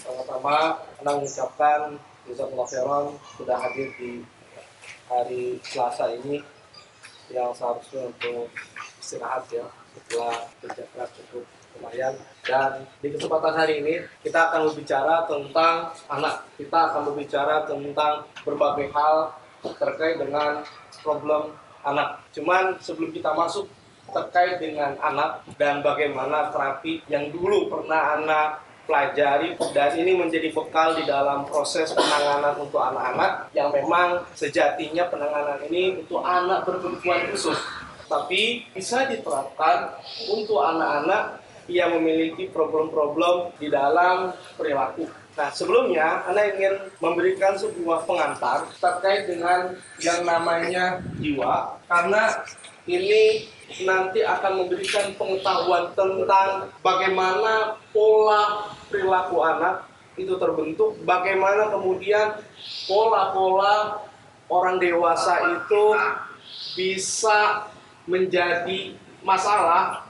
Pertama-tama mengucapkan khairan Sudah hadir di hari Selasa ini Yang seharusnya untuk istirahat ya Setelah kerja keras cukup lumayan. Dan di kesempatan hari ini kita akan berbicara tentang anak. Kita akan berbicara tentang berbagai hal terkait dengan problem anak. Cuman sebelum kita masuk terkait dengan anak dan bagaimana terapi yang dulu pernah anak pelajari. Dan ini menjadi bekal di dalam proses penanganan untuk anak-anak yang memang sejatinya penanganan ini untuk anak berkebutuhan khusus. Tapi bisa diterapkan untuk anak-anak yang memiliki problem-problem di dalam perilaku. Nah, sebelumnya Anda ingin memberikan sebuah pengantar terkait dengan yang namanya jiwa, karena ini nanti akan memberikan pengetahuan tentang bagaimana pola perilaku anak itu terbentuk, bagaimana kemudian pola-pola orang dewasa itu bisa menjadi masalah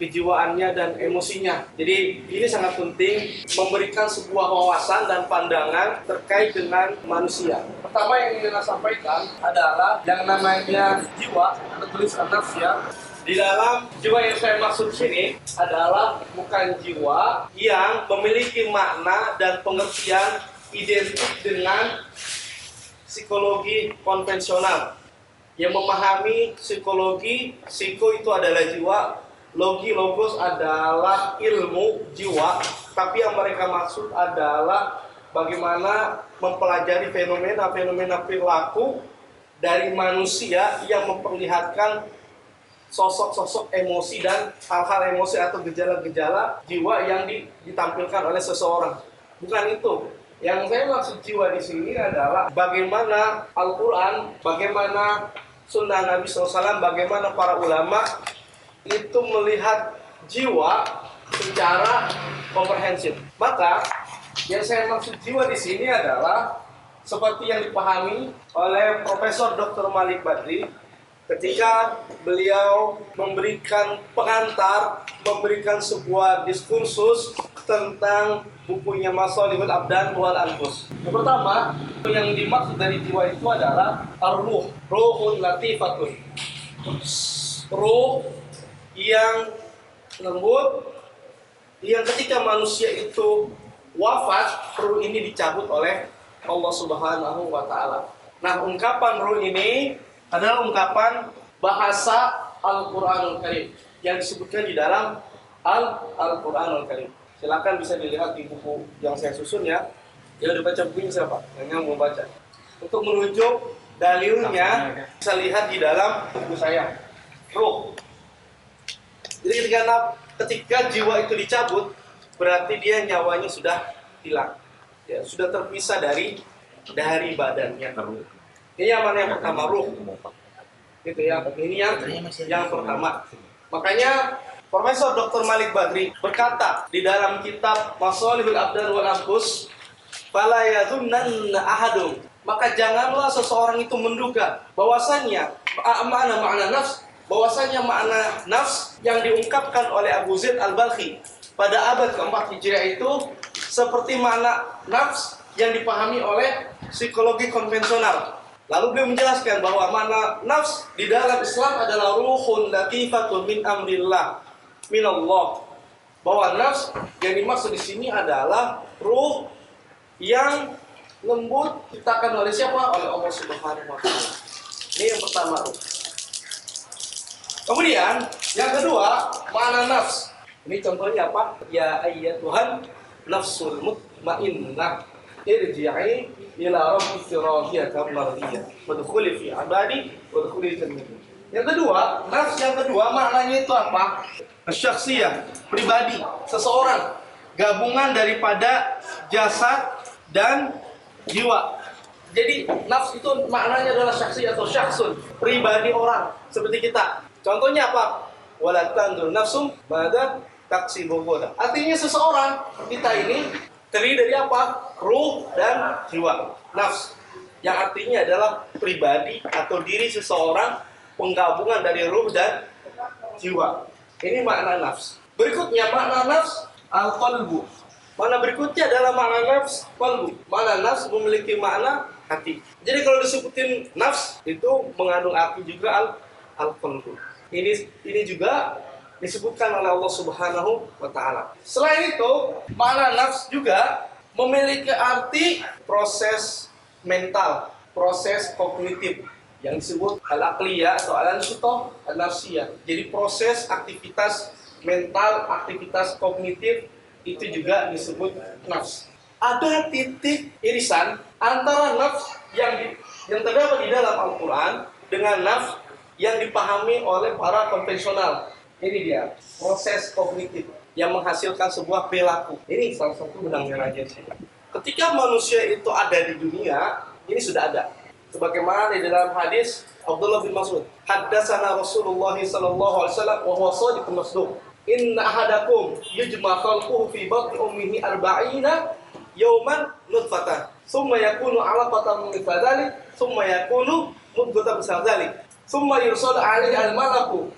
kejiwaannya dan emosinya. Jadi ini sangat penting memberikan sebuah wawasan dan pandangan terkait dengan manusia. Pertama yang ingin saya sampaikan adalah yang namanya jiwa, tertuliskan nafs ya. Di dalam jiwa yang saya maksud sini adalah bukan jiwa yang memiliki makna dan pengertian identik dengan psikologi konvensional yang memahami psikologi, psiko itu adalah jiwa, Logi logos adalah ilmu jiwa, tapi yang mereka maksud adalah bagaimana mempelajari fenomena-fenomena perilaku dari manusia yang memperlihatkan sosok-sosok emosi dan hal-hal emosi atau gejala-gejala jiwa yang ditampilkan oleh seseorang. Bukan itu. Yang saya maksud jiwa di sini adalah bagaimana Al-Quran, bagaimana Sunnah Nabi SAW, bagaimana para ulama itu melihat jiwa secara komprehensif. Maka yang saya maksud jiwa di sini adalah seperti yang dipahami oleh Profesor Dr. Malik Badri ketika beliau memberikan pengantar, memberikan sebuah diskursus tentang bukunya Masalihul Abdan wal Anfus. Yang pertama, yang dimaksud dari jiwa itu adalah ar-ruh, ruhun latifatun. Ruh yang lembut yang ketika manusia itu wafat ruh ini dicabut oleh Allah Subhanahu wa taala. Nah, ungkapan ruh ini adalah ungkapan bahasa Al-Qur'anul Karim yang disebutkan di dalam Al-Qur'anul Karim. Silakan bisa dilihat di buku yang saya susun ya. Yang udah baca bukunya siapa? Yang mau baca. Untuk merujuk dalilnya bisa lihat di dalam buku saya. Ruh jadi ketika, ketika jiwa itu dicabut, berarti dia nyawanya sudah hilang. Ya, sudah terpisah dari dari badannya. Ini yang mana yang pertama ruh. Gitu ya. Ini yang yang pertama. Makanya Profesor Dr. Malik Badri berkata di dalam kitab Masalihul Abdan wal Anfus, "Fala yadhunnan ahadum." Maka janganlah seseorang itu menduga bahwasanya makna makna nafs bahwasanya makna nafs yang diungkapkan oleh Abu Zaid Al-Balkhi pada abad keempat Hijriah itu seperti makna nafs yang dipahami oleh psikologi konvensional. Lalu beliau menjelaskan bahwa makna nafs di dalam Islam adalah ruhun latifatun min amrillah min Allah. Bahwa nafs yang dimaksud di sini adalah ruh yang lembut diciptakan oleh siapa? Oleh Allah Subhanahu wa taala. Ini yang pertama ruh. Kemudian yang kedua, mana nafs. Ini contohnya apa? Ya ayat Tuhan nafsul mutmainnah irji'i ila rabbiki radiyatan mardiyah. Wadkhuli fi ibadi wadkhuli jannati. Yang kedua, nafs yang kedua maknanya itu apa? Syaksiyah, pribadi, seseorang, gabungan daripada jasad dan jiwa. Jadi nafs itu maknanya adalah syaksi atau syaksun, pribadi orang seperti kita. Contohnya apa? Wala tandur nafsum taksi bogoda. Artinya seseorang kita ini terdiri dari apa? Ruh dan jiwa. Nafs yang artinya adalah pribadi atau diri seseorang penggabungan dari ruh dan jiwa. Ini makna nafs. Berikutnya makna nafs al-qalbu. Makna berikutnya adalah makna nafs qalbu. Makna nafs memiliki makna hati. Jadi kalau disebutin nafs itu mengandung arti juga al al-qalbu. Ini ini juga disebutkan oleh Allah Subhanahu wa taala. Selain itu, makna nafs juga memiliki arti proses mental, proses kognitif yang disebut al-aqliyah atau al-ansutah al-nafsiyah. Jadi proses aktivitas mental, aktivitas kognitif itu juga disebut nafs. Ada titik irisan antara nafs yang di, yang terdapat di dalam Al-Qur'an dengan nafs yang dipahami oleh para konvensional. Ini dia, proses kognitif yang menghasilkan sebuah perilaku. Ini salah satu benang merahnya. Ketika manusia itu ada di dunia, ini sudah ada sebagaimana di dalam hadis Abdullah bin Mas'ud haddatsana Rasulullah sallallahu alaihi wasallam wa huwa shadiqun masduq inna ahadakum yujma khalquhu fi batni ummihi arba'ina yawman nutfatan thumma yakunu 'alaqatan min dzalik thumma yakunu mudghatan min dzalik thumma yursalu 'alaihi al-malaku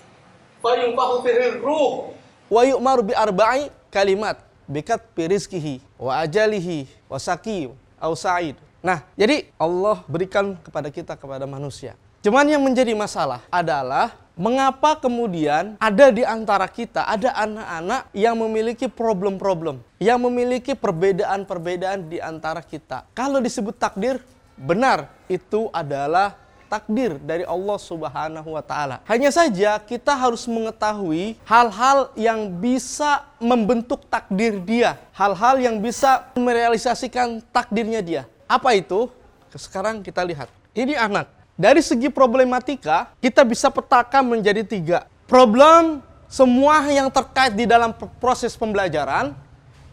fayunfahu fihi ruh wa yu'maru bi arba'i kalimat bikat rizqihi wa ajalihi wa saqi au sa'id Nah, jadi Allah berikan kepada kita kepada manusia. Cuman yang menjadi masalah adalah mengapa kemudian ada di antara kita ada anak-anak yang memiliki problem-problem, yang memiliki perbedaan-perbedaan di antara kita. Kalau disebut takdir, benar itu adalah takdir dari Allah Subhanahu wa taala. Hanya saja kita harus mengetahui hal-hal yang bisa membentuk takdir dia, hal-hal yang bisa merealisasikan takdirnya dia. Apa itu? Sekarang kita lihat. Ini anak. Dari segi problematika, kita bisa petakan menjadi tiga. Problem semua yang terkait di dalam proses pembelajaran,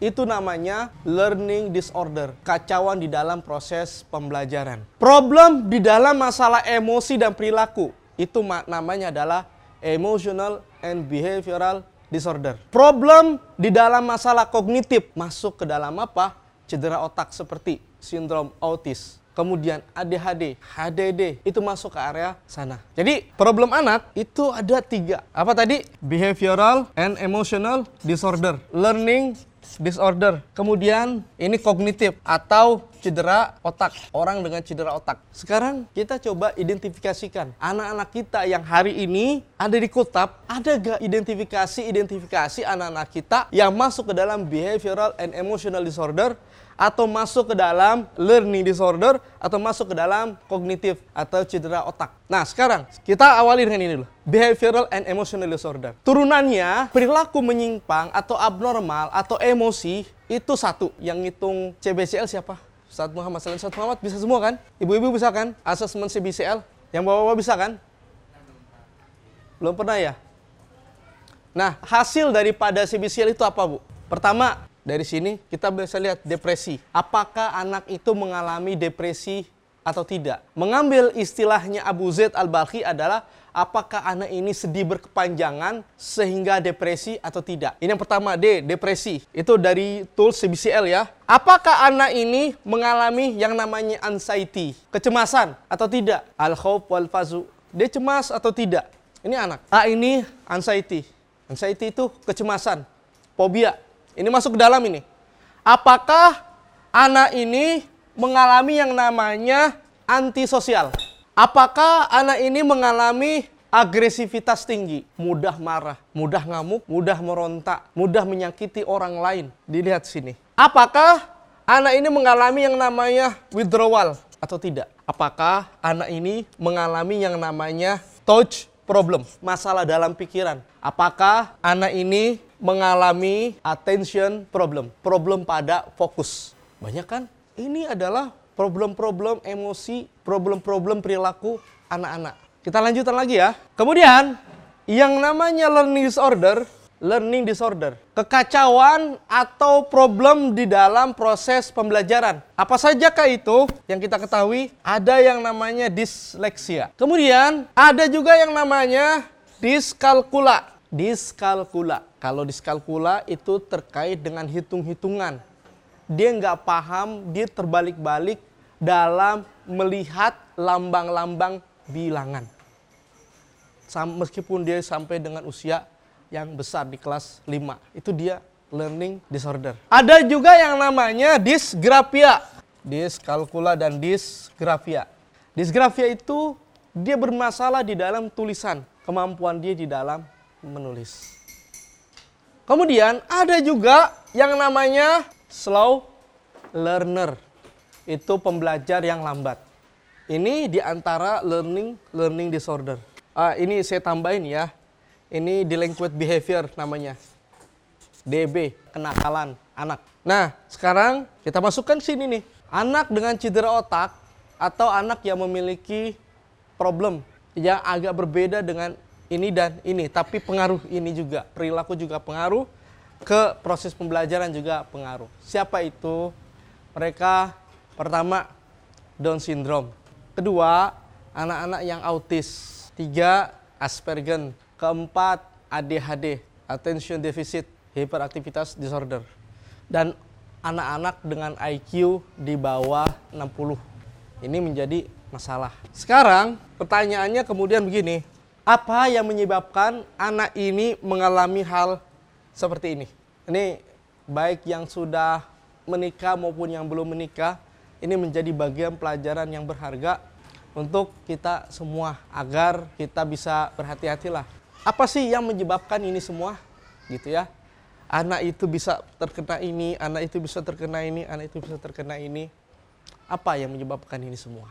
itu namanya learning disorder, kacauan di dalam proses pembelajaran. Problem di dalam masalah emosi dan perilaku, itu namanya adalah emotional and behavioral disorder. Problem di dalam masalah kognitif, masuk ke dalam apa? Cedera otak seperti sindrom autis. Kemudian ADHD, HDD itu masuk ke area sana. Jadi problem anak itu ada tiga. Apa tadi? Behavioral and emotional disorder, learning disorder. Kemudian ini kognitif atau cedera otak, orang dengan cedera otak. Sekarang kita coba identifikasikan anak-anak kita yang hari ini ada di kutap, ada gak identifikasi-identifikasi anak-anak kita yang masuk ke dalam behavioral and emotional disorder atau masuk ke dalam learning disorder atau masuk ke dalam kognitif atau cedera otak. Nah, sekarang kita awali dengan ini dulu. Behavioral and emotional disorder. Turunannya perilaku menyimpang atau abnormal atau emosi itu satu. Yang ngitung CBCL siapa? Ustaz Muhammad Salim Ustaz Muhammad bisa semua kan? Ibu-ibu bisa kan? Asesmen CBCL. Yang bawa-bawa bisa kan? Belum pernah ya? Nah, hasil daripada CBCL itu apa, Bu? Pertama, dari sini kita bisa lihat depresi. Apakah anak itu mengalami depresi atau tidak? Mengambil istilahnya Abu Zaid Al-Balkhi adalah apakah anak ini sedih berkepanjangan sehingga depresi atau tidak? Ini yang pertama D, depresi. Itu dari tools CBCL ya. Apakah anak ini mengalami yang namanya anxiety, kecemasan atau tidak? Al-khauf wal fazu. Dia cemas atau tidak? Ini anak. A ini anxiety. Anxiety itu kecemasan, fobia. Ini masuk ke dalam ini. Apakah anak ini mengalami yang namanya antisosial? Apakah anak ini mengalami agresivitas tinggi, mudah marah, mudah ngamuk, mudah merontak, mudah menyakiti orang lain? Dilihat sini. Apakah anak ini mengalami yang namanya withdrawal atau tidak? Apakah anak ini mengalami yang namanya touch problem, masalah dalam pikiran? Apakah anak ini mengalami attention problem, problem pada fokus. Banyak kan? Ini adalah problem-problem emosi, problem-problem perilaku anak-anak. Kita lanjutkan lagi ya. Kemudian, yang namanya learning disorder, learning disorder, kekacauan atau problem di dalam proses pembelajaran. Apa saja kah itu? Yang kita ketahui, ada yang namanya disleksia. Kemudian, ada juga yang namanya diskalkula. Diskalkula kalau diskalkula itu terkait dengan hitung-hitungan. Dia nggak paham, dia terbalik-balik dalam melihat lambang-lambang bilangan. meskipun dia sampai dengan usia yang besar di kelas 5. Itu dia learning disorder. Ada juga yang namanya dysgraphia. Dyskalkula dan dysgraphia. Dysgraphia itu dia bermasalah di dalam tulisan, kemampuan dia di dalam menulis. Kemudian ada juga yang namanya slow learner. Itu pembelajar yang lambat. Ini di antara learning learning disorder. Ah, ini saya tambahin ya. Ini delinquent behavior namanya. DB, kenakalan anak. Nah, sekarang kita masukkan sini nih. Anak dengan cedera otak atau anak yang memiliki problem yang agak berbeda dengan ini dan ini, tapi pengaruh ini juga, perilaku juga pengaruh ke proses pembelajaran juga pengaruh. Siapa itu? Mereka pertama Down syndrome. Kedua, anak-anak yang autis. Tiga, Asperger. Keempat, ADHD, attention deficit hyperaktivitas disorder. Dan anak-anak dengan IQ di bawah 60. Ini menjadi masalah. Sekarang pertanyaannya kemudian begini, apa yang menyebabkan anak ini mengalami hal seperti ini? Ini baik yang sudah menikah maupun yang belum menikah, ini menjadi bagian pelajaran yang berharga untuk kita semua agar kita bisa berhati-hatilah. Apa sih yang menyebabkan ini semua? Gitu ya anak itu bisa terkena ini, anak itu bisa terkena ini, anak itu bisa terkena ini. Apa yang menyebabkan ini semua?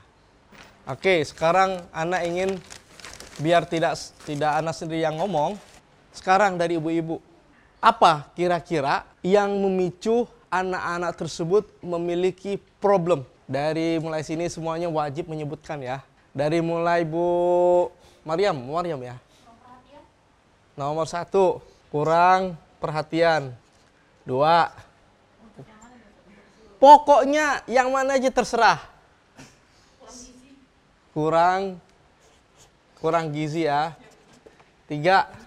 Oke, sekarang anak ingin biar tidak tidak anak sendiri yang ngomong. Sekarang dari ibu-ibu, apa kira-kira yang memicu anak-anak tersebut memiliki problem? Dari mulai sini semuanya wajib menyebutkan ya. Dari mulai Bu Mariam, Mariam ya. Nomor satu, kurang perhatian. Dua. Pokoknya yang mana aja terserah. Kurang kurang gizi ya. Tiga.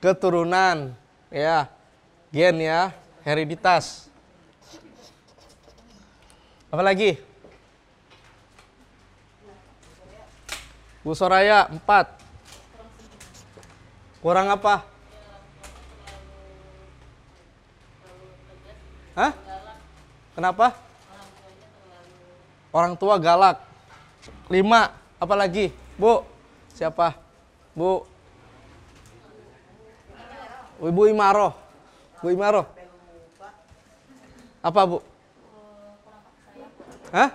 Keturunan. Ya. Gen ya, hereditas. Apa lagi? Bu Soraya, empat. Kurang apa? Hah? Kenapa? Orang tua galak. Lima, apa lagi? Bu, siapa? Bu. Ibu Imaro. Bu Imaro. Apa, Bu? Hah?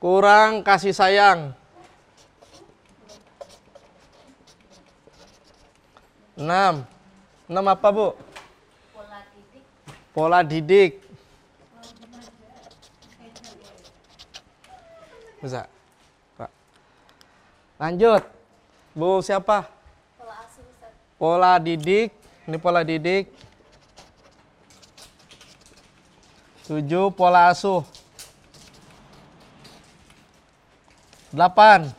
Kurang kasih sayang. Enam. Enam apa, Bu? Pola didik. Pola didik. Bisa. Pak. Lanjut. Bu siapa? Pola didik. Ini pola didik. Tujuh, pola asuh. Delapan.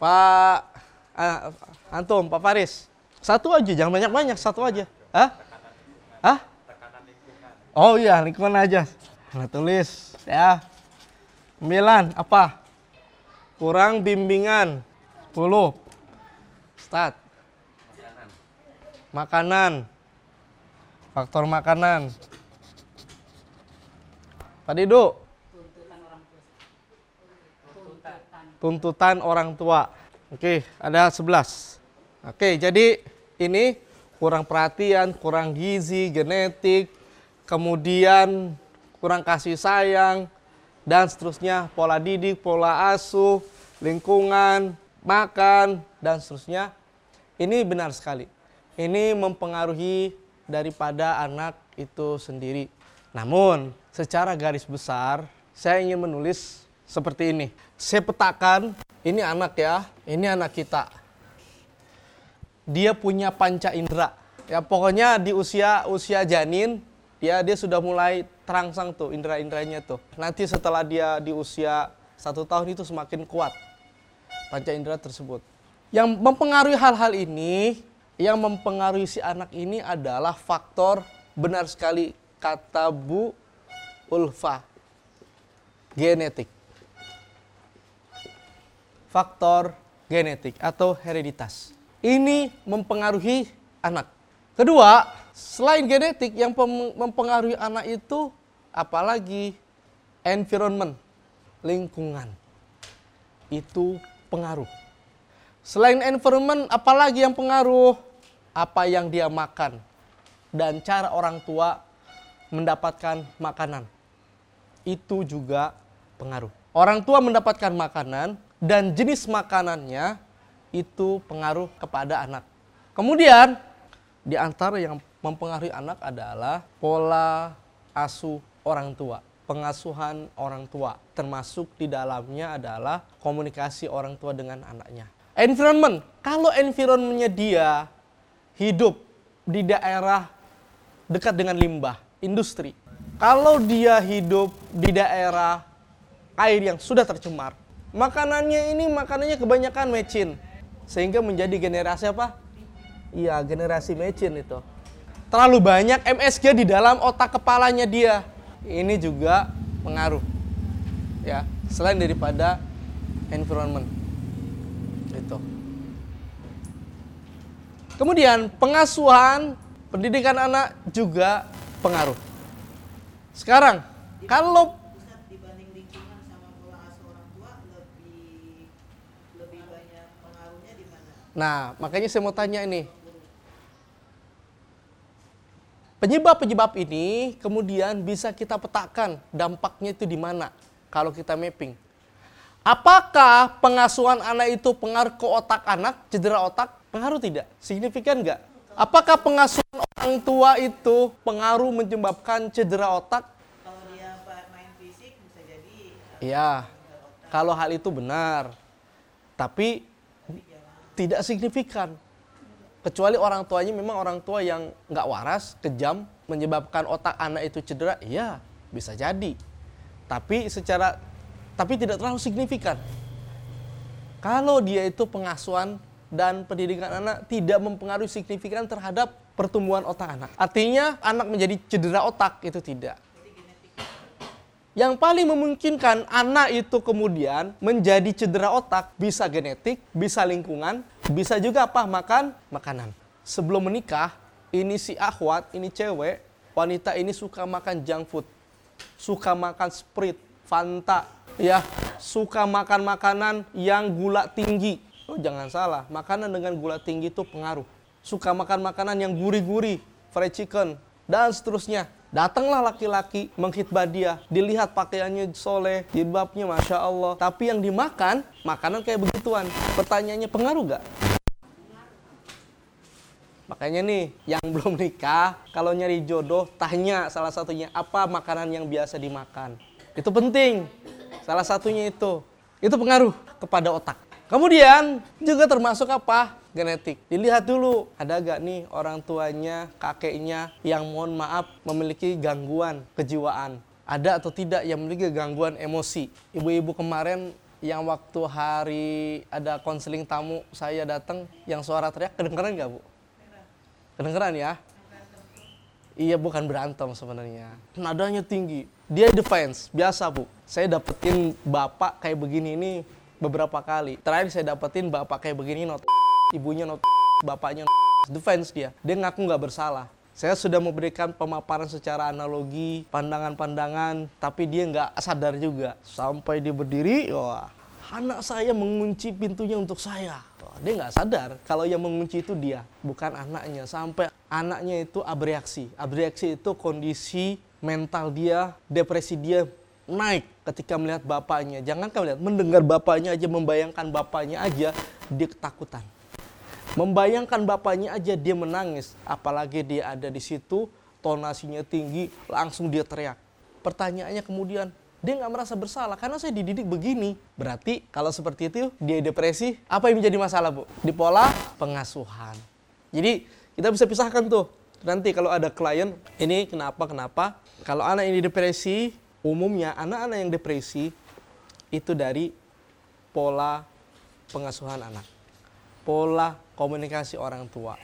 Pak Uh, antum, Pak Faris. Satu aja, jangan banyak-banyak, satu aja. Hah? Hah? Oh iya, lingkungan aja. Nah, tulis ya. Sembilan, apa? Kurang bimbingan. Sepuluh. Start. Makanan. Makanan. Faktor makanan. Pak Didu. Tuntutan orang tua. Oke, ada 11. Oke, jadi ini kurang perhatian, kurang gizi, genetik, kemudian kurang kasih sayang, dan seterusnya pola didik, pola asuh, lingkungan, makan, dan seterusnya. Ini benar sekali. Ini mempengaruhi daripada anak itu sendiri. Namun, secara garis besar, saya ingin menulis seperti ini. Saya petakan ini anak ya, ini anak kita. Dia punya panca indera. Ya pokoknya di usia usia janin dia dia sudah mulai terangsang tuh indera-inderanya tuh. Nanti setelah dia di usia satu tahun itu semakin kuat panca indera tersebut. Yang mempengaruhi hal-hal ini, yang mempengaruhi si anak ini adalah faktor benar sekali kata Bu Ulfa. genetik. Faktor genetik atau hereditas. Ini mempengaruhi anak. Kedua, selain genetik yang mempengaruhi anak itu apalagi environment, lingkungan. Itu pengaruh. Selain environment, apalagi yang pengaruh? Apa yang dia makan dan cara orang tua mendapatkan makanan. Itu juga pengaruh. Orang tua mendapatkan makanan dan jenis makanannya itu pengaruh kepada anak. Kemudian di antara yang mempengaruhi anak adalah pola asuh orang tua, pengasuhan orang tua, termasuk di dalamnya adalah komunikasi orang tua dengan anaknya. Environment, kalau environmentnya dia hidup di daerah dekat dengan limbah, industri. Kalau dia hidup di daerah air yang sudah tercemar, makanannya ini makanannya kebanyakan mecin. Sehingga menjadi generasi apa? Iya, generasi mecin itu. Terlalu banyak MSG di dalam otak kepalanya dia. Ini juga pengaruh. Ya, selain daripada environment. Itu. Kemudian pengasuhan pendidikan anak juga pengaruh. Sekarang, kalau? Nah, makanya saya mau tanya ini. Penyebab-penyebab ini kemudian bisa kita petakan dampaknya itu di mana kalau kita mapping. Apakah pengasuhan anak itu pengaruh ke otak anak, cedera otak? Pengaruh tidak? Signifikan nggak? Apakah pengasuhan orang tua itu pengaruh menyebabkan cedera otak? Kalau dia main fisik bisa jadi Iya, kalau hal itu benar. Tapi tidak signifikan. Kecuali orang tuanya memang orang tua yang nggak waras, kejam, menyebabkan otak anak itu cedera, iya bisa jadi. Tapi secara tapi tidak terlalu signifikan. Kalau dia itu pengasuhan dan pendidikan anak tidak mempengaruhi signifikan terhadap pertumbuhan otak anak. Artinya anak menjadi cedera otak itu tidak. Yang paling memungkinkan anak itu kemudian menjadi cedera otak bisa genetik, bisa lingkungan, bisa juga apa makan makanan. Sebelum menikah, ini si akhwat, ini cewek, wanita ini suka makan junk food, suka makan sprite, fanta, ya, suka makan makanan yang gula tinggi, Oh jangan salah, makanan dengan gula tinggi itu pengaruh. Suka makan makanan yang gurih-gurih, fried chicken, dan seterusnya. Datanglah laki-laki menghitbah dia, dilihat pakaiannya soleh, jilbabnya masya Allah. Tapi yang dimakan, makanan kayak begituan. Pertanyaannya pengaruh gak? Makanya nih, yang belum nikah, kalau nyari jodoh, tanya salah satunya apa makanan yang biasa dimakan. Itu penting. Salah satunya itu. Itu pengaruh kepada otak. Kemudian juga termasuk apa? Genetik. Dilihat dulu, ada gak nih orang tuanya, kakeknya yang mohon maaf memiliki gangguan kejiwaan. Ada atau tidak yang memiliki gangguan emosi. Ibu-ibu kemarin yang waktu hari ada konseling tamu saya datang yang suara teriak kedengeran gak bu? Kedengeran ya? Iya bukan berantem sebenarnya. Nadanya tinggi. Dia defense, biasa bu. Saya dapetin bapak kayak begini ini beberapa kali. Terakhir saya dapetin bapak kayak begini not ibunya not bapaknya not defense dia. Dia ngaku nggak bersalah. Saya sudah memberikan pemaparan secara analogi, pandangan-pandangan, tapi dia nggak sadar juga. Sampai dia berdiri, wah, anak saya mengunci pintunya untuk saya. Wah, dia nggak sadar kalau yang mengunci itu dia, bukan anaknya. Sampai anaknya itu abreaksi. Abreaksi itu kondisi mental dia, depresi dia naik ketika melihat bapaknya. Jangan kau lihat, mendengar bapaknya aja, membayangkan bapaknya aja, dia ketakutan. Membayangkan bapaknya aja dia menangis, apalagi dia ada di situ, tonasinya tinggi, langsung dia teriak. Pertanyaannya kemudian, dia nggak merasa bersalah karena saya dididik begini. Berarti kalau seperti itu dia depresi, apa yang menjadi masalah bu? Di pola pengasuhan. Jadi kita bisa pisahkan tuh. Nanti kalau ada klien, ini kenapa kenapa? Kalau anak ini depresi, umumnya anak-anak yang depresi itu dari pola pengasuhan anak, pola komunikasi orang tua.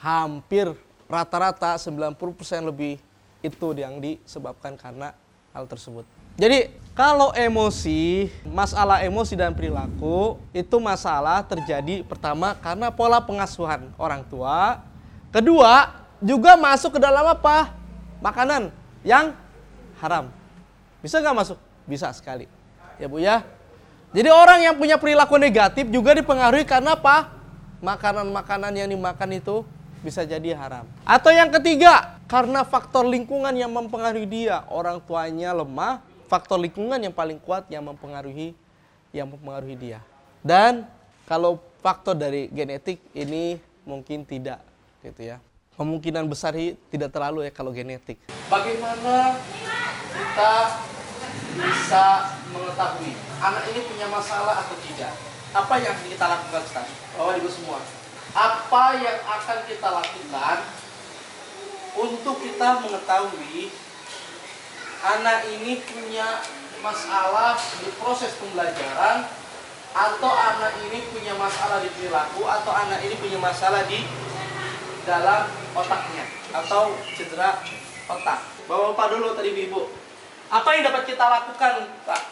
Hampir rata-rata 90% lebih itu yang disebabkan karena hal tersebut. Jadi kalau emosi, masalah emosi dan perilaku itu masalah terjadi pertama karena pola pengasuhan orang tua. Kedua, juga masuk ke dalam apa? Makanan yang haram. Bisa nggak masuk? Bisa sekali. Ya Bu ya. Jadi orang yang punya perilaku negatif juga dipengaruhi karena apa? Makanan-makanan yang dimakan itu bisa jadi haram. Atau yang ketiga, karena faktor lingkungan yang mempengaruhi dia. Orang tuanya lemah, faktor lingkungan yang paling kuat yang mempengaruhi yang mempengaruhi dia. Dan kalau faktor dari genetik ini mungkin tidak gitu ya. Kemungkinan besar tidak terlalu ya kalau genetik. Bagaimana kita bisa mengetahui anak ini punya masalah atau tidak? Apa yang kita lakukan sekarang? Bapak Ibu semua. Apa yang akan kita lakukan untuk kita mengetahui anak ini punya masalah di proses pembelajaran atau anak ini punya masalah di perilaku atau anak ini punya masalah di dalam otaknya atau cedera otak. Bapak-bapak dulu tadi ibu. Apa yang dapat kita lakukan, Pak?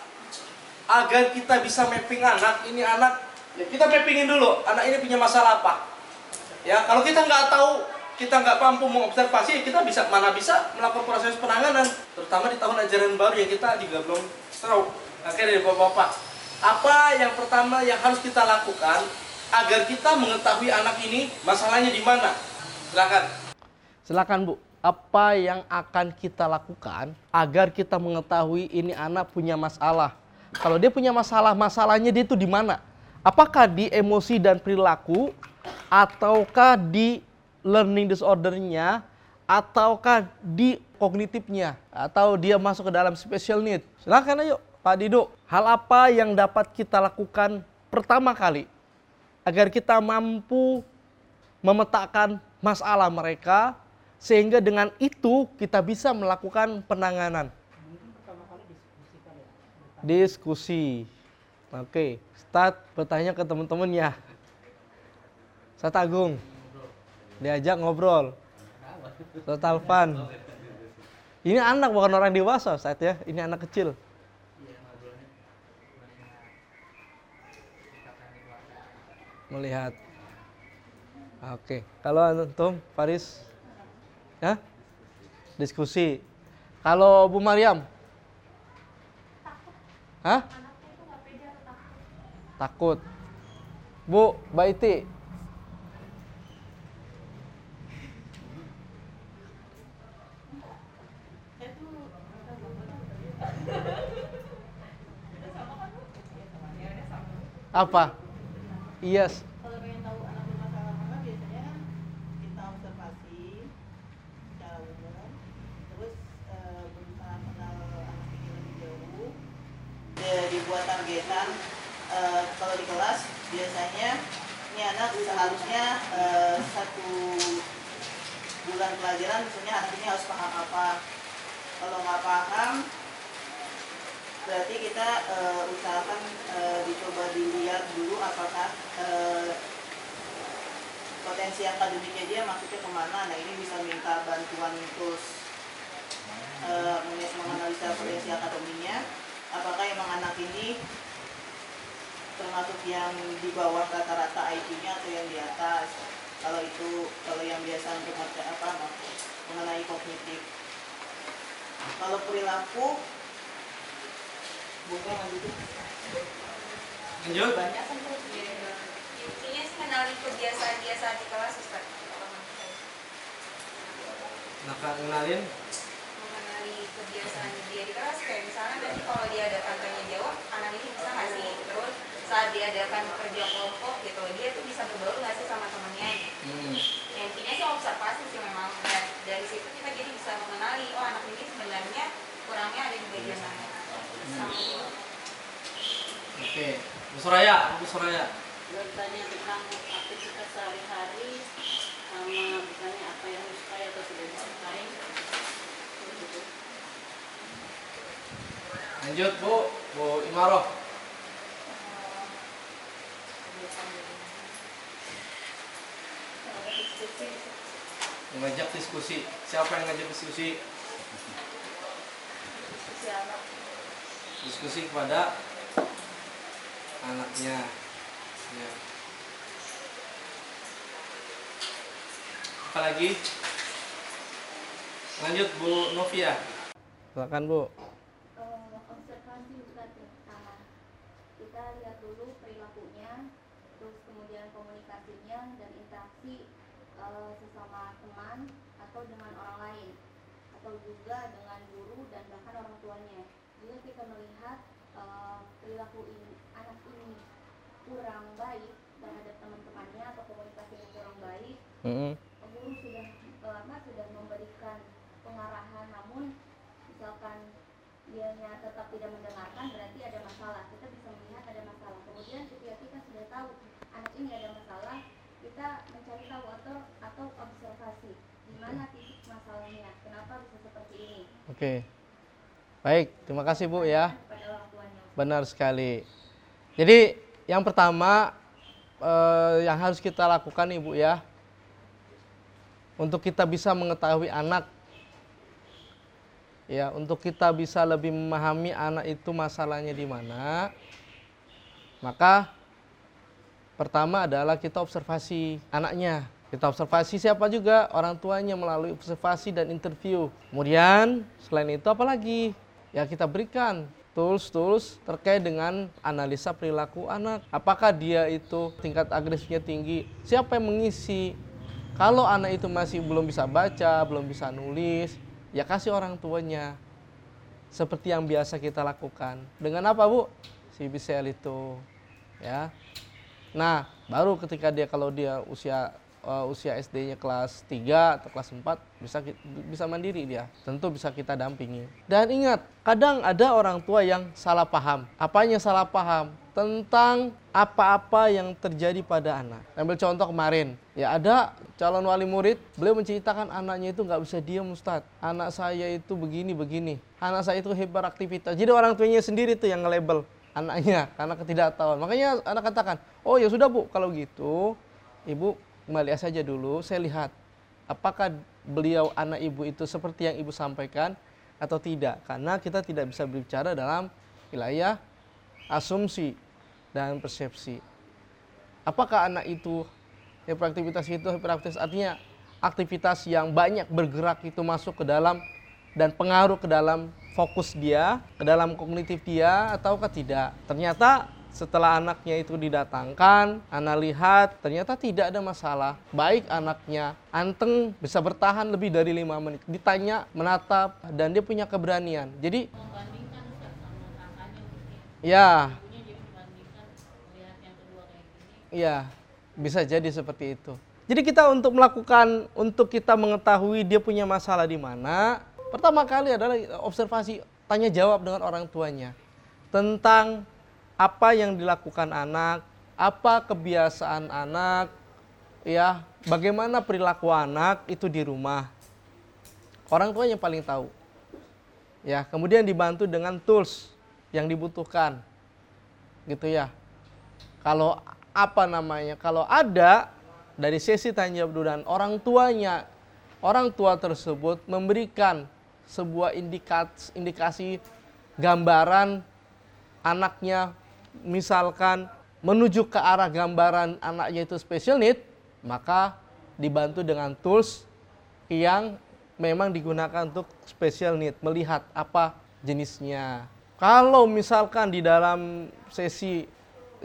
Agar kita bisa mapping anak, ini anak, ya kita mappingin dulu, anak ini punya masalah apa. Ya, kalau kita nggak tahu, kita nggak mampu mengobservasi, kita bisa mana bisa melakukan proses penanganan, terutama di tahun ajaran baru yang kita juga belum tahu. Oke dari bapak-bapak, apa yang pertama yang harus kita lakukan agar kita mengetahui anak ini masalahnya di mana? Silakan. Silakan Bu. Apa yang akan kita lakukan agar kita mengetahui ini anak punya masalah? Kalau dia punya masalah, masalahnya dia itu di mana? Apakah di emosi dan perilaku ataukah di learning disordernya ataukah di kognitifnya atau dia masuk ke dalam special need? Silakan ayo Pak Dido. Hal apa yang dapat kita lakukan pertama kali agar kita mampu memetakan masalah mereka sehingga dengan itu kita bisa melakukan penanganan. Diskusi. Oke, start bertanya ke teman-temannya. Saya Agung. Diajak ngobrol. Saya Talfan. Ini anak bukan orang dewasa, saat ya. Ini anak kecil. Melihat. Oke, kalau antum Faris ya? Diskusi. Kalau Bu Mariam? Hah? Takut. Bu, Baiti? Apa? Yes. Kalau pengen tahu anak bermasalah apa biasanya kita observasi secara umum, terus eh, berusaha kenal anak ini lebih jauh. Dia dibuat targetan eh, kalau di kelas biasanya ini anak seharusnya eh, satu bulan pelajaran misalnya anak ini harus paham apa. Kalau nggak paham berarti kita eh, usahakan eh, dicoba dilihat dulu apakah eh, potensi akademiknya dia maksudnya ke mana nah ini bisa minta bantuan terus eh, menge- menganalisa potensi akademinya apakah emang anak ini termasuk yang di bawah rata-rata IQ-nya atau yang di atas. Kalau itu kalau yang biasa untuk apa mengenai kognitif. Kalau perilaku bukan lanjutin Lanjut. banyak kan Intinya sih kenali kebiasaan dia saat di kelas Ustaz. Nah, kenalin kebiasaan dia di kelas kayak misalnya nanti kalau dia ada tanya jawab, anak ini bisa nggak sih? Terus saat dia adakan kerja kelompok gitu, dia tuh bisa berbaur nggak sih sama temennya? Hmm. Ya, intinya sih observasi sih memang. Dan dari situ kita jadi bisa mengenali, oh anak ini sebenarnya kurangnya ada di bagian mana. Sama itu. Oke. Bu Soraya, Bu Soraya. bertanya tentang aktivitas sehari-hari sama misalnya apa yang disukai atau tidak disukai Lanjut, Bu. Bu Imaroh. Mengajak diskusi. Siapa yang ngajak diskusi? diskusi kepada anaknya ya. apalagi lanjut Bu Novia silakan Bu Ustaz ya, sama. Kita lihat dulu perilakunya, terus kemudian komunikasinya dan interaksi eh, sesama teman atau dengan orang lain atau juga dengan guru dan bahkan orang tuanya. Jika kita melihat eh, perilaku ini, anak ini kurang baik terhadap teman-temannya atau komunikasinya kurang baik, Mm-mm. guru sudah apa sudah memberikan pengarahan namun misalkan dianya tetap tidak mendengarkan berarti ada masalah kita bisa melihat ada masalah kemudian ketika kita sudah tahu anak ini ada masalah kita mencari tahu atau atau observasi di mana titik masalahnya kenapa bisa seperti ini oke baik terima kasih Bu ya Benar sekali. Jadi yang pertama eh, yang harus kita lakukan ibu ya, untuk kita bisa mengetahui anak, ya untuk kita bisa lebih memahami anak itu masalahnya di mana, maka pertama adalah kita observasi anaknya. Kita observasi siapa juga orang tuanya melalui observasi dan interview. Kemudian selain itu apa lagi? Ya kita berikan tools-tools terkait dengan analisa perilaku anak. Apakah dia itu tingkat agresifnya tinggi? Siapa yang mengisi? Kalau anak itu masih belum bisa baca, belum bisa nulis, ya kasih orang tuanya. Seperti yang biasa kita lakukan. Dengan apa, Bu? CBCL itu. Ya. Nah, baru ketika dia kalau dia usia uh, usia SD-nya kelas 3 atau kelas 4 bisa bisa mandiri dia. Tentu bisa kita dampingi. Dan ingat, kadang ada orang tua yang salah paham. Apanya salah paham? Tentang apa-apa yang terjadi pada anak. Ambil contoh kemarin, ya ada calon wali murid, beliau menceritakan anaknya itu nggak bisa diam Ustadz. Anak saya itu begini begini. Anak saya itu hiperaktivitas. Jadi orang tuanya sendiri tuh yang nge-label anaknya karena ketidaktahuan. Makanya anak katakan, oh ya sudah bu, kalau gitu ibu kembali saja dulu. Saya lihat apakah beliau anak ibu itu seperti yang ibu sampaikan atau tidak. Karena kita tidak bisa berbicara dalam wilayah asumsi dan persepsi. Apakah anak itu hiperaktivitas itu hiperaktivitas artinya aktivitas yang banyak bergerak itu masuk ke dalam dan pengaruh ke dalam fokus dia, ke dalam kognitif dia ataukah tidak. Ternyata setelah anaknya itu didatangkan, anak lihat ternyata tidak ada masalah. Baik anaknya anteng bisa bertahan lebih dari lima menit. Ditanya, menatap dan dia punya keberanian. Jadi mungkin ya gini Iya, bisa jadi seperti itu. Jadi kita untuk melakukan, untuk kita mengetahui dia punya masalah di mana, pertama kali adalah observasi, tanya jawab dengan orang tuanya tentang apa yang dilakukan anak, apa kebiasaan anak, ya, bagaimana perilaku anak itu di rumah. Orang tua yang paling tahu. Ya, kemudian dibantu dengan tools yang dibutuhkan. Gitu ya kalau apa namanya kalau ada dari sesi tanya jawab dan orang tuanya orang tua tersebut memberikan sebuah indikasi, indikasi gambaran anaknya misalkan menuju ke arah gambaran anaknya itu special need maka dibantu dengan tools yang memang digunakan untuk special need melihat apa jenisnya. Kalau misalkan di dalam sesi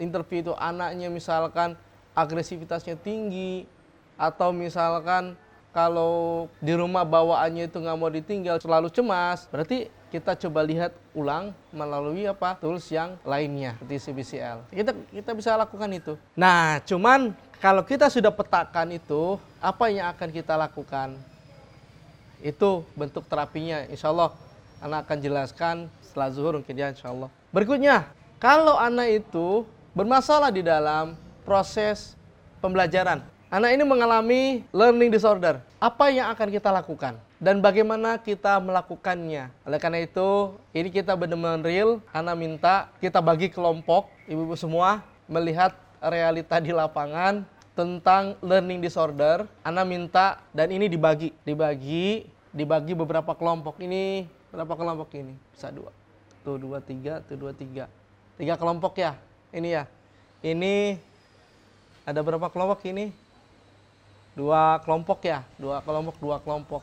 interview itu anaknya misalkan agresivitasnya tinggi atau misalkan kalau di rumah bawaannya itu nggak mau ditinggal selalu cemas berarti kita coba lihat ulang melalui apa? Tools yang lainnya seperti CBCL kita kita bisa lakukan itu. Nah cuman kalau kita sudah petakan itu apa yang akan kita lakukan? Itu bentuk terapinya. Insya Allah anak akan jelaskan setelah zuhur mungkin ya insya Allah. Berikutnya kalau anak itu bermasalah di dalam proses pembelajaran. Anak ini mengalami learning disorder. Apa yang akan kita lakukan dan bagaimana kita melakukannya oleh karena itu ini kita benar-benar real anak minta kita bagi kelompok ibu-ibu semua melihat realita di lapangan tentang learning disorder. Ana minta dan ini dibagi, dibagi, dibagi beberapa kelompok ini, berapa kelompok ini? Bisa dua. Satu, dua, tiga, tuh dua, tiga. Tiga kelompok ya. Ini ya. Ini ada berapa kelompok ini? Dua kelompok ya. Dua kelompok, dua kelompok.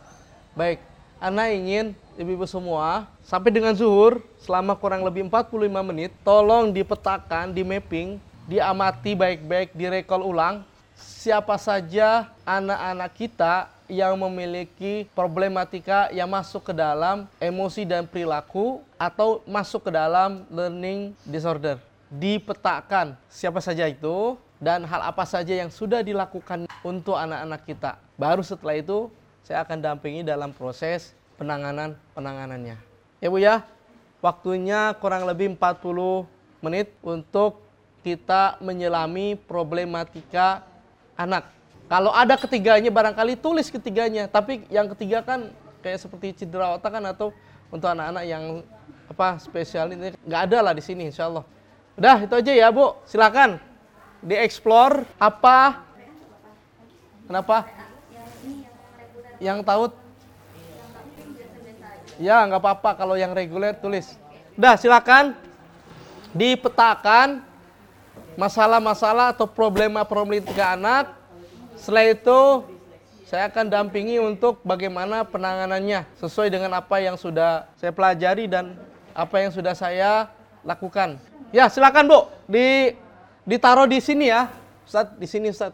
Baik. Anda ingin ibu-ibu semua sampai dengan zuhur selama kurang lebih 45 menit tolong dipetakan, di mapping, diamati baik-baik, direkol ulang siapa saja anak-anak kita yang memiliki problematika yang masuk ke dalam emosi dan perilaku atau masuk ke dalam learning disorder. Dipetakan siapa saja itu dan hal apa saja yang sudah dilakukan untuk anak-anak kita. Baru setelah itu saya akan dampingi dalam proses penanganan penanganannya. Ya Bu ya, waktunya kurang lebih 40 menit untuk kita menyelami problematika anak. Kalau ada ketiganya barangkali tulis ketiganya, tapi yang ketiga kan kayak seperti cedera otak kan atau untuk anak-anak yang apa spesial ini nggak ada lah di sini insya Allah. Udah itu aja ya Bu, silakan dieksplor apa kenapa yang taut ya nggak apa-apa. Kalau yang reguler tulis. Udah silakan. Dipetakan masalah-masalah atau problema-problematika anak. Setelah itu saya akan dampingi untuk bagaimana penanganannya sesuai dengan apa yang sudah saya pelajari dan apa yang sudah saya lakukan. Ya silakan Bu. Di ditaruh di sini ya. Ustaz di sini Ustaz